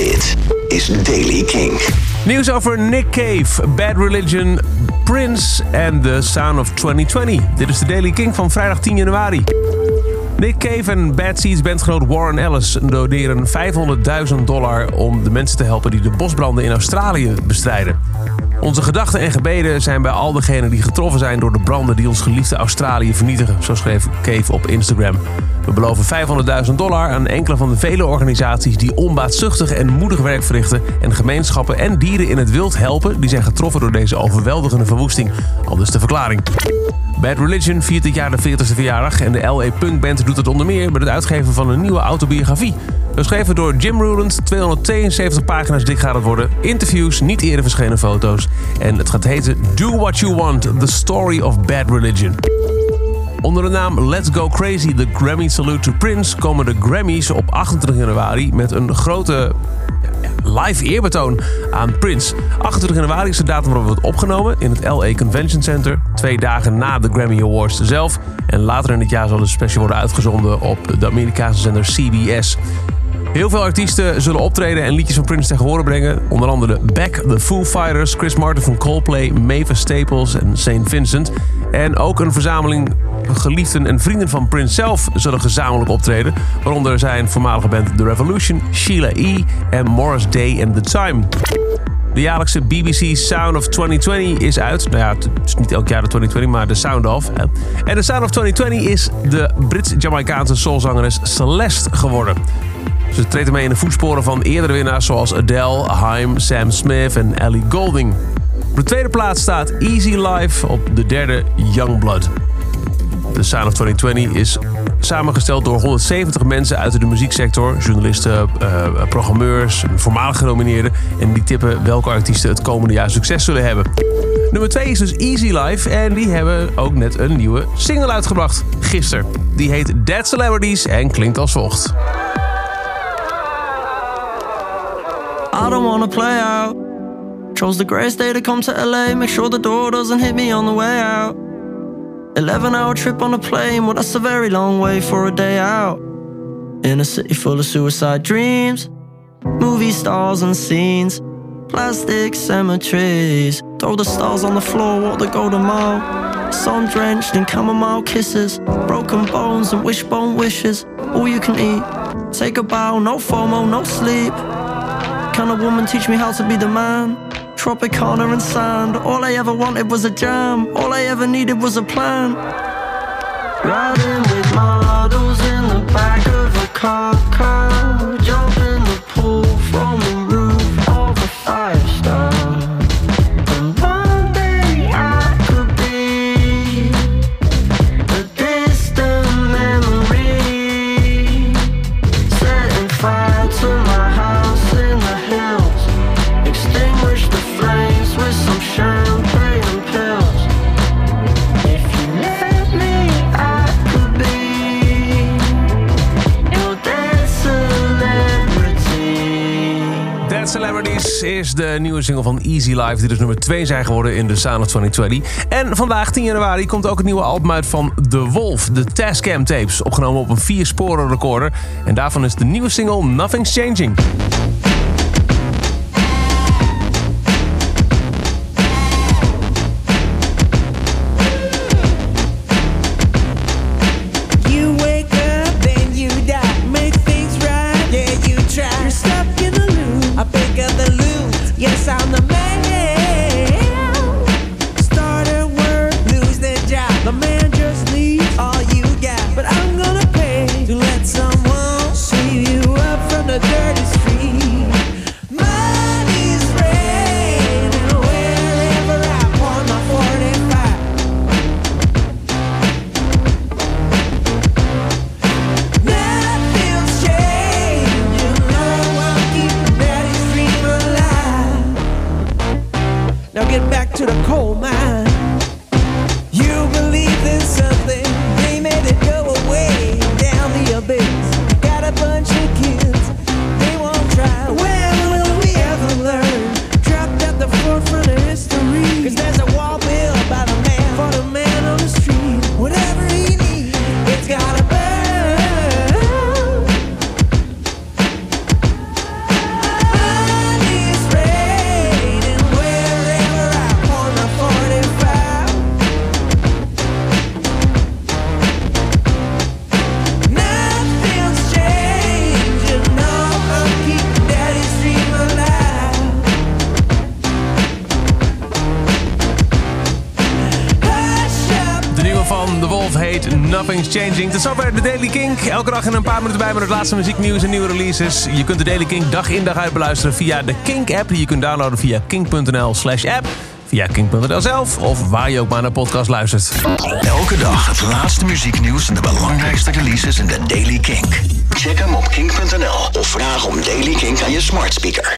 Dit is Daily King. Nieuws over Nick Cave, Bad Religion, Prince en The Sound of 2020. Dit is de Daily King van vrijdag 10 januari. Nick Cave en Bad Seeds bandgenoot Warren Ellis doneren 500.000 dollar om de mensen te helpen die de bosbranden in Australië bestrijden. Onze gedachten en gebeden zijn bij al degenen die getroffen zijn door de branden die ons geliefde Australië vernietigen, zo schreef Cave op Instagram. We beloven 500.000 dollar aan enkele van de vele organisaties die onbaatzuchtig en moedig werk verrichten en gemeenschappen en dieren in het wild helpen die zijn getroffen door deze overweldigende verwoesting. Al dus de verklaring. Bad Religion viert dit jaar de 40ste verjaardag en de LA Punkband doet het onder meer met het uitgeven van een nieuwe autobiografie. Geschreven door Jim Ruland, 272 pagina's dik gaat het worden, interviews, niet eerder verschenen foto's en het gaat heten Do What You Want, The Story of Bad Religion. Onder de naam Let's Go Crazy, The Grammy Salute to Prince, komen de Grammys op 28 januari met een grote live eerbetoon aan Prince. 28 januari is de datum waarop wordt opgenomen in het LA Convention Center. Twee dagen na de Grammy Awards zelf. En later in het jaar zal de special worden uitgezonden op de Amerikaanse zender CBS. Heel veel artiesten zullen optreden en liedjes van Prince tegen horen brengen. Onder andere Beck, The Foo Fighters, Chris Martin van Coldplay, Mavis Staples en St. Vincent. En ook een verzameling geliefden en vrienden van Prince zelf zullen gezamenlijk optreden. Waaronder zijn voormalige band The Revolution, Sheila E. en Morris Day and The Time. De jaarlijkse BBC Sound of 2020 is uit. Nou ja, het is niet elk jaar de 2020, maar de Sound of. En de Sound of 2020 is de Brits-Jamaicaanse soulzangeres Celeste geworden. Ze treedt ermee in de voetsporen van eerdere winnaars zoals Adele, Haim, Sam Smith en Ellie Golding. Op de tweede plaats staat Easy Life, op de derde Youngblood. De Sound of 2020 is samengesteld door 170 mensen uit de muzieksector. Journalisten, uh, programmeurs, voormalig genomineerden. En die tippen welke artiesten het komende jaar succes zullen hebben. Nummer 2 is dus Easy Life. En die hebben ook net een nieuwe single uitgebracht. Gisteren. Die heet Dead Celebrities en klinkt als volgt. I don't wanna play out. Chose the greatest day to come to LA. Make sure the door doesn't hit me on the way out. 11 hour trip on a plane, well, that's a very long way for a day out. In a city full of suicide dreams, movie stars and scenes, plastic cemeteries. Throw the stars on the floor, walk the golden mile. Sun drenched in chamomile kisses, broken bones and wishbone wishes. All you can eat. Take a bow, no FOMO, no sleep. Can a woman teach me how to be the man? Tropicana and sand. All I ever wanted was a jam. All I ever needed was a plan. Riding with models in the back of a car, the pool from the roof of a. And one day I could be a distant memory. Setting fire to my house Celebrities is de nieuwe single van Easy Life. Die dus nummer 2 zijn geworden in de Sound of 2020. En vandaag, 10 januari, komt ook het nieuwe album uit van The Wolf. De Tascam tapes. Opgenomen op een 4-sporen recorder. En daarvan is de nieuwe single Nothing's Changing. get back to the coal mine. Nothing's Changing. Tot zover de Daily Kink. Elke dag in een paar minuten bij met het laatste muzieknieuws en nieuwe releases. Je kunt de Daily Kink dag in dag uit beluisteren via de Kink-app... die je kunt downloaden via kink.nl slash app... via kink.nl zelf of waar je ook maar naar podcast luistert. Elke dag het laatste muzieknieuws en de belangrijkste releases in de Daily Kink. Check hem op kink.nl of vraag om Daily Kink aan je smart speaker.